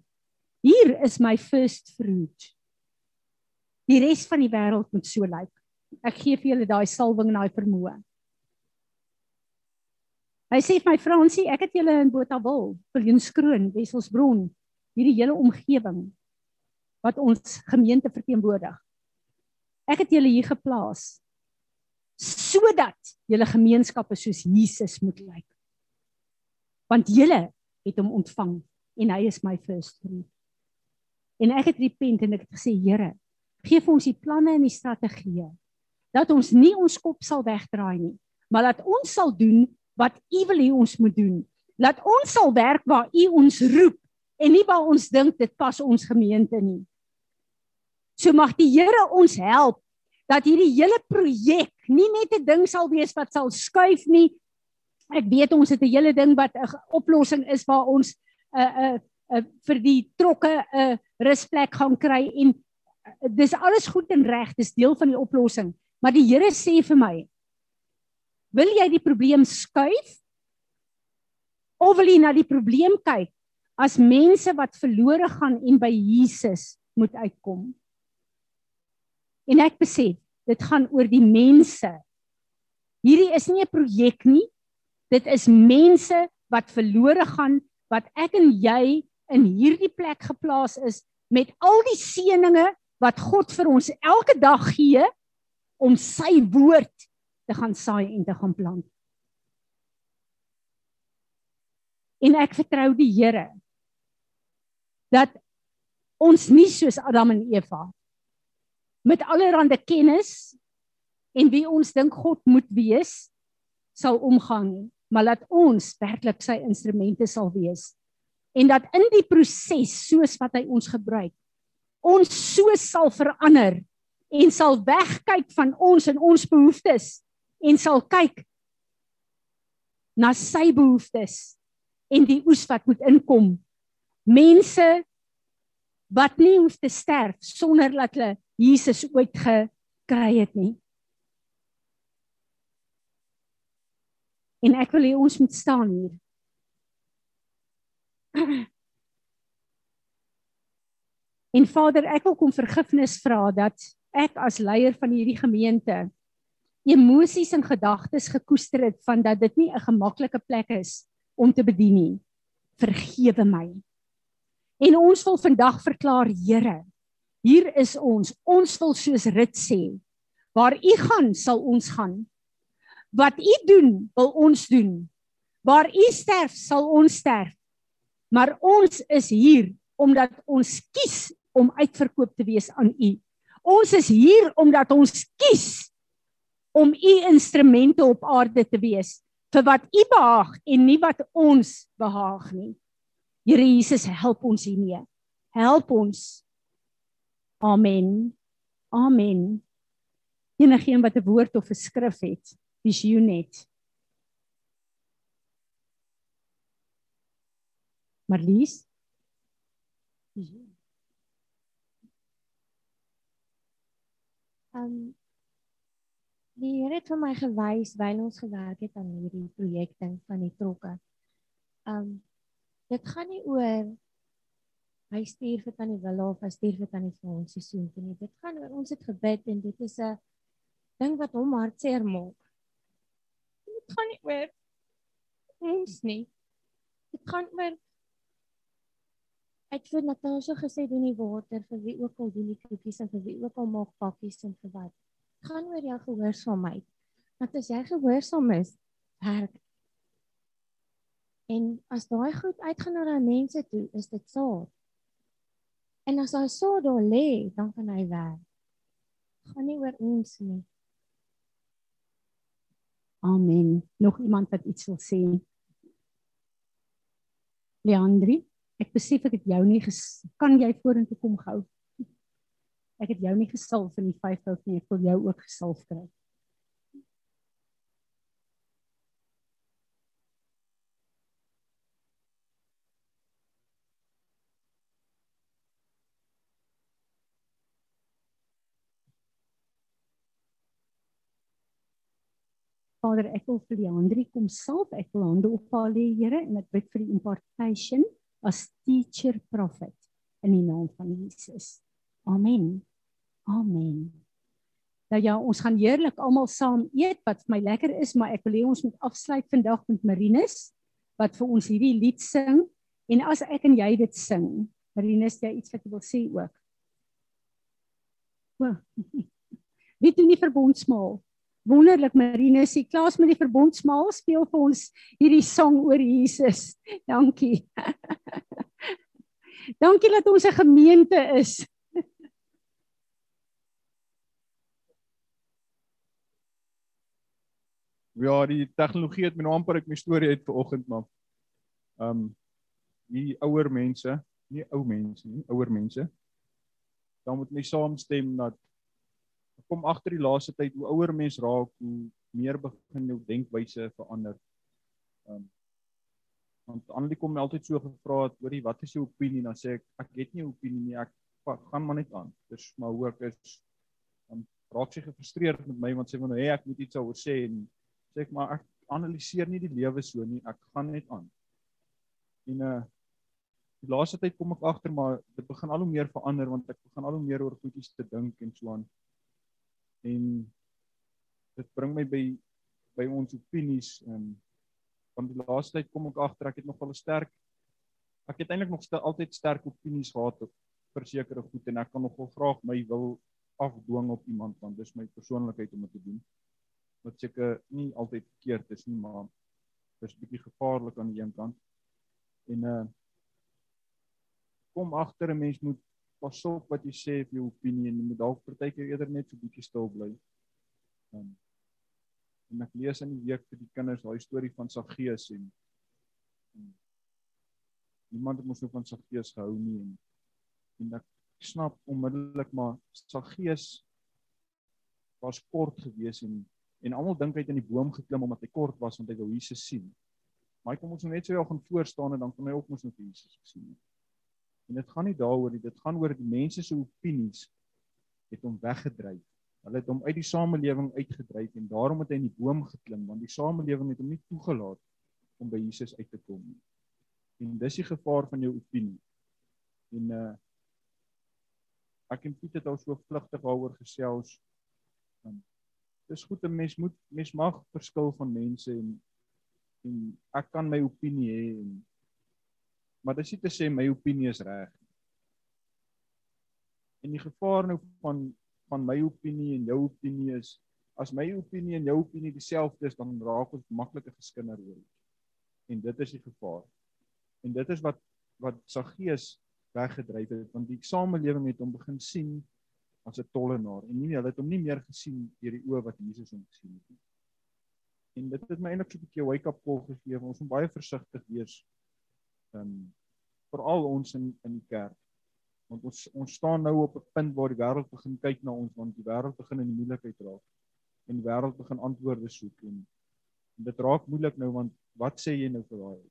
hier is my first fruit. Die res van die wêreld moet so lyk. Ek gee vir julle daai salwing en daai vermoë. Hy sê vir my Fransie, ek het julle in Botawil, Viljoenskroon, Wesselsbron, hierdie hele omgewing wat ons gemeente verteenwoordig. Ek het julle hier geplaas sodat julle gemeenskappe soos Jesus moet lyk. Want julle het hom ontvang en hy is my first fruit. En ek het repent en ek het gesê Here, gee vir ons die planne en die strategieë dat ons nie ons kop sal wegdraai nie, maar dat ons sal doen wat U wil hê ons moet doen. Laat ons sal werk waar U ons roep en nie waar ons dink dit pas ons gemeente nie. So mag die Here ons help dat hierdie hele projek nie net 'n ding sal wees wat sal skuif nie. Ek weet ons het 'n hele ding wat 'n oplossing is waar ons 'n uh, 'n uh, uh, vir die trokke 'n uh, rusplek gaan kry en uh, dis alles goed en reg, dis deel van die oplossing. Maar die Here sê vir my: Wil jy die probleem skuif? Of wil jy na die probleem kyk as mense wat verlore gaan en by Jesus moet uitkom? En ek besef, dit gaan oor die mense. Hierdie is nie 'n projek nie. Dit is mense wat verlore gaan wat ek en jy in hierdie plek geplaas is met al die seëninge wat God vir ons elke dag gee om sy woord te gaan saai en te gaan plant. En ek vertrou die Here dat ons nie soos Adam en Eva met allerlei kennis en wie ons dink God moet wees sal omgang maar laat ons werklik sy instrumente sal wees en dat in die proses soos wat hy ons gebruik ons so sal verander en sal wegkyk van ons en ons behoeftes en sal kyk na sy behoeftes en die oes wat moet inkom mense wat nie hoef te sterf sonder dat hulle Jesus ooit gekry het nie. En ek wil hê ons moet staan hier. En Vader, ek wil kom vergifnis vra dat ek as leier van hierdie gemeente emosies en gedagtes gekoester het van dat dit nie 'n gemaklike plek is om te bedien nie. Vergewe my. En ons wil vandag verklaar, Here, Hier is ons. Ons wil soos Rit sê, waar u gaan, sal ons gaan. Wat u doen, wil ons doen. Waar u sterf, sal ons sterf. Maar ons is hier omdat ons kies om uitverkoop te wees aan u. Ons is hier omdat ons kies om u instrumente op aarde te wees vir wat u behaag en nie wat ons behaag nie. Here Jesus, help ons hiermee. Help ons. Amen. Amen. Enigeen wat 'n woord of 'n skrif het, visioen net. Marlies? Um die Here het vir my gewys wyl ons gewerk het aan hierdie projek ding van die trokke. Um dit gaan nie oor hy stuur vir tannie Willa of hy stuur vir tannie Frans se seun nie. Dit gaan oor ons het gebid en dit is 'n ding wat hom hartseer maak. Dit gaan nie oor ons nie. Dit gaan oor Ek het Natasha gesê doen die water vir wie ook al doen die koekies en vir wie ook al maak pakkies en vir wat. Gaan oor jou gehoorsaamheid. Want as jy gehoorsaam is, werk. En as daai goed uitgaan na daai mense toe, is dit saad. En as hy so daar lê, dan kan hy werk. Gaan nie oor ons nie. Amen. Nog iemand wat iets wil sê? Leandri? Ek besef ek het jou nie kan jy vorentoe kom gou. Ek het jou nie gesalf in die vyf hout nie, ek wil jou ook gesalf kry. Vader, ek wil vir die ander kom salf. Ek wil hande op haar lê, Here, en ek bid vir die impartation as teacher prophet in die naam van Jesus. Amen. Amen. Nou ja, ons gaan heerlik almal saam eet wat vir my lekker is, maar ek wil hê ons moet afsluit vandag met Marinus wat vir ons hierdie lied sing en as ek en jy dit sing, Marinus, jy iets wat jy wil sê ook. O. Wie doen die verbondsmaal? Wonderlik Marinus, jy klaar met die verbondsmaal speel vir ons hierdie sang oor Jesus. Dankie. Dankie dat ons 'n gemeente is. Ja, die tegnologie het my nou amper uit my storie uit vanoggend maar. Ehm um, die ouer mense, nie ou mense nie, ouer mense. Dan moet my saamstem dat kom agter die laaste tyd hoe ouer mens raak, hoe meer begin jou denkwyse verander. Ehm um, want Annelie kom my altyd so gevra het, hoorie, wat is jou opinie? Dan sê ek ek het nie 'n opinie nie, ek gaan maar net aan. Dis maar hoe ek is dan raak sy gefrustreerd met my want sy wil nou hê ek moet iets oor sê en sê ek maar ek analiseer nie die lewe so nie, ek gaan net aan. En uh die laaste tyd kom ek agter maar dit begin al hoe meer verander want ek begin al hoe meer oor goedjies te dink en so aan en dit bring my by by ons opinies en van die laaste tyd kom ek agter ek het nog wel 'n sterk ek het eintlik nog st altyd sterk opinies gehad op vir sekere goed en ek kan nog wel graag my wil afdwing op iemand want dis my persoonlikheid om dit te doen. Wat seker nie altyd verkeerd is nie maar dis bietjie gevaarlik aan die een kant. En uh kom agter 'n mens moet pas op wat jy sê op jou opinie jy moet dalk partykeer eerder net so bietjie stil bly. Um, en ek lees in die week vir die kinders daai storie van Saggeus en, en niemand het mos nou van Saggeus gehou nie en en ek snap onmiddellik maar Saggeus was kort gewees en en almal dink hy het in die boom geklim omdat hy kort was want hy wou Jesus sien. Maar hy kom ons net so jou gaan voor staan en dan kan hy ook mos vir Jesus sien. Nie. En dit gaan nie daaroor nie, dit gaan oor die mense se opinies het hom weggedryf. Hulle het hom uit die samelewing uitgedryf en daarom het hy in die boom geklim want die samelewing het hom nie toegelaat om by Jesus uit te kom nie. En dis die gevaar van jou opinie. En uh ek en Piet het al so vlugtig daaroor gesels. Want dis goed 'n mens moet mens mag verskil van mense en en ek kan my opinie hê en maar dis nie te sê my opinie is reg. En die gevaar nou van van my opinie en jou opinie is as my opinie en jou opinie dieselfde is dan raak ons maklike geskinder oor. En dit is die gevaar. En dit is wat wat Saggeus weggedryf het want die samelewing het hom begin sien as 'n tollenaar en nie hulle het hom nie meer gesien deur die oë wat Jesus hom gesien het nie. En dit het my eintlik so 'n bietjie wake up call gegee. Ons moet baie versigtig wees. Um, veral ons in in die kerk. Want ons ons staan nou op 'n punt waar die wêreld begin kyk na ons want die wêreld begin in die moeilikheid raak. En die wêreld begin antwoorde soek en, en dit raak moeilik nou want wat sê jy nou vir daai?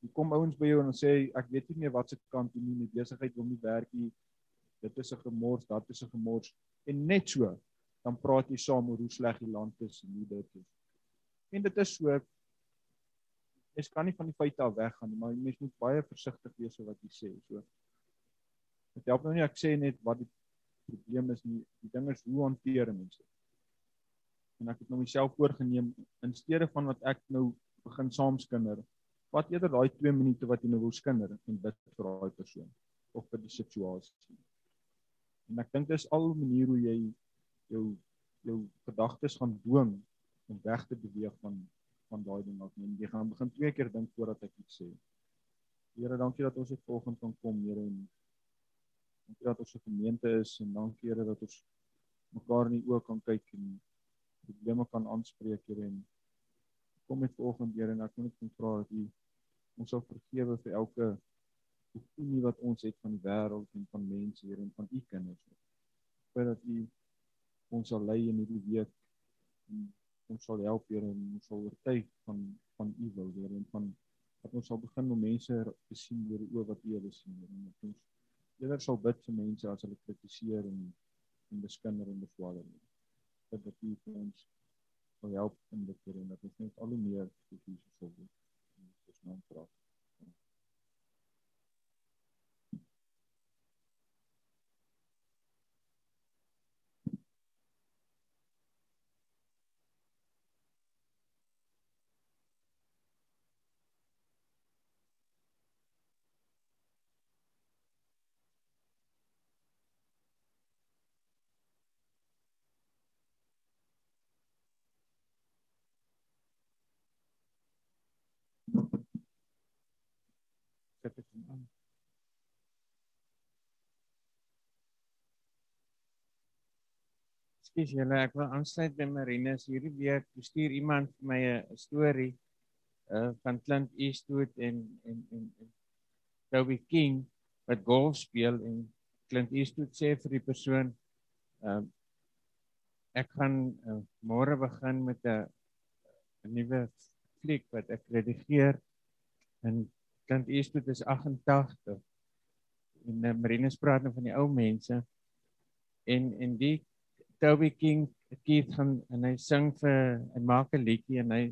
Hier kom ouens by jou en sê ek weet nie meer wat se kant toe nie met besigheid wil nie werk nie. Dit is 'n gemors, dat is 'n gemors en net so dan praat jy saam oor hoe sleg die land is en hoe dit is. En dit is so jy kan nie van die feite af weggaan nie, maar jy moet baie versigtig wees oor wat jy sê. So Dit help nou nie ek sê net wat die probleem is nie, die ding is hoe hanteer mense. En ek het nou myself voorgenem in steede van wat ek nou begin saamskinder, wat eerder daai 2 minute wat jy nou wil skinder en bid vir daai persoon of vir die situasie. En ek dink dis al 'n manier hoe jy jou jou gedagtes gaan dwing om weg te beweeg van van daai ding af. Jy gaan begin twee keer dink voordat ek iets sê. Here, dankie dat ons dit volgende kan kom, Here en dankie dat ons 'n gemeente is en dankie Here dat ons mekaar in die oë kan kyk en probleme kan aanspreek, Here en kom met volgende Here en ek wil net vra dat U ons sal vergewe vir elke opinie wat ons het van die wêreld en van mense hier en van u kinders. Vir dat u ons sal lei in hierdie week en ons sal help hier en ons sal oortuig van van u wil weer en van dat ons sal begin om mense te sien die oë wat u wil sien en dat ons eerder sal bid vir mense as hulle kritiseer en en beskinder en beswaar. Dat dit ons sal help in dit en dat ons net al hoe meer vir Jesus sal wees naam praat. sit ek hom aan. Skus julle, ek wil aansluit by Marinus. Hierdie week stuur iemand vir my 'n storie uh van Clint Eastwood en en en, en Toby King wat golf speel en Clint Eastwood sê vir die persoon uh ek gaan uh, môre begin met 'n 'n nuwe fliek wat ek redigeer en Clint Eastwood is 88 en uh, Marinus praat nou van die ou mense en en die Toby King Keith gaan en hy sing vir hy maak 'n liedjie en hy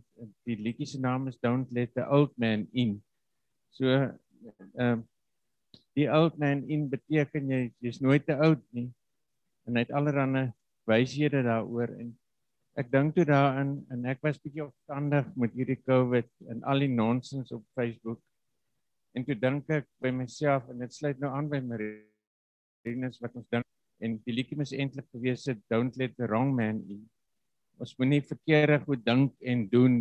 die liedjie se naam is Don't Let the Old Man In. So ehm uh, die old man in beteken jy jy's nooit te oud nie. En hy het allerlei wyshede daaroor en ek dink toe daarin en ek was bietjie opstandig met hierdie COVID en al die nonsens op Facebook En toe dink ek by myself en dit sluit nou aan by Marinus wat ons dink en die liedjie moet eintlik gewees het don't let the wrong man in. Ons moenie verkeerde goed dink en doen.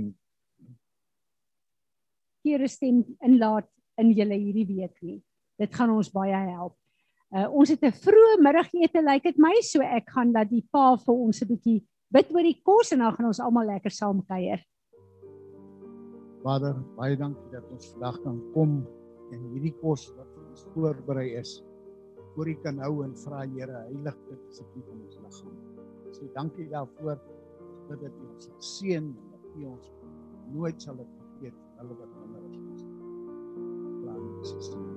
Here stem inlaat in julle hierdie week nie. Dit gaan ons baie help. Uh, ons het 'n vroeë middagete lyk like dit my so ek gaan dat die pa vir ons 'n bietjie bid oor die kos en dan gaan ons almal lekker saam kuier. Vader, baie dankie dat ons vandag kan kom en hierdie kos wat vir ons voorberei is voor U kan hou en vra Here heilig dit asseblief in ons liggaam. Sê dankie daarvoor dat dit ons seën en dat U ons nooit sal vergeet hulle wat ander is. Praat Jesus.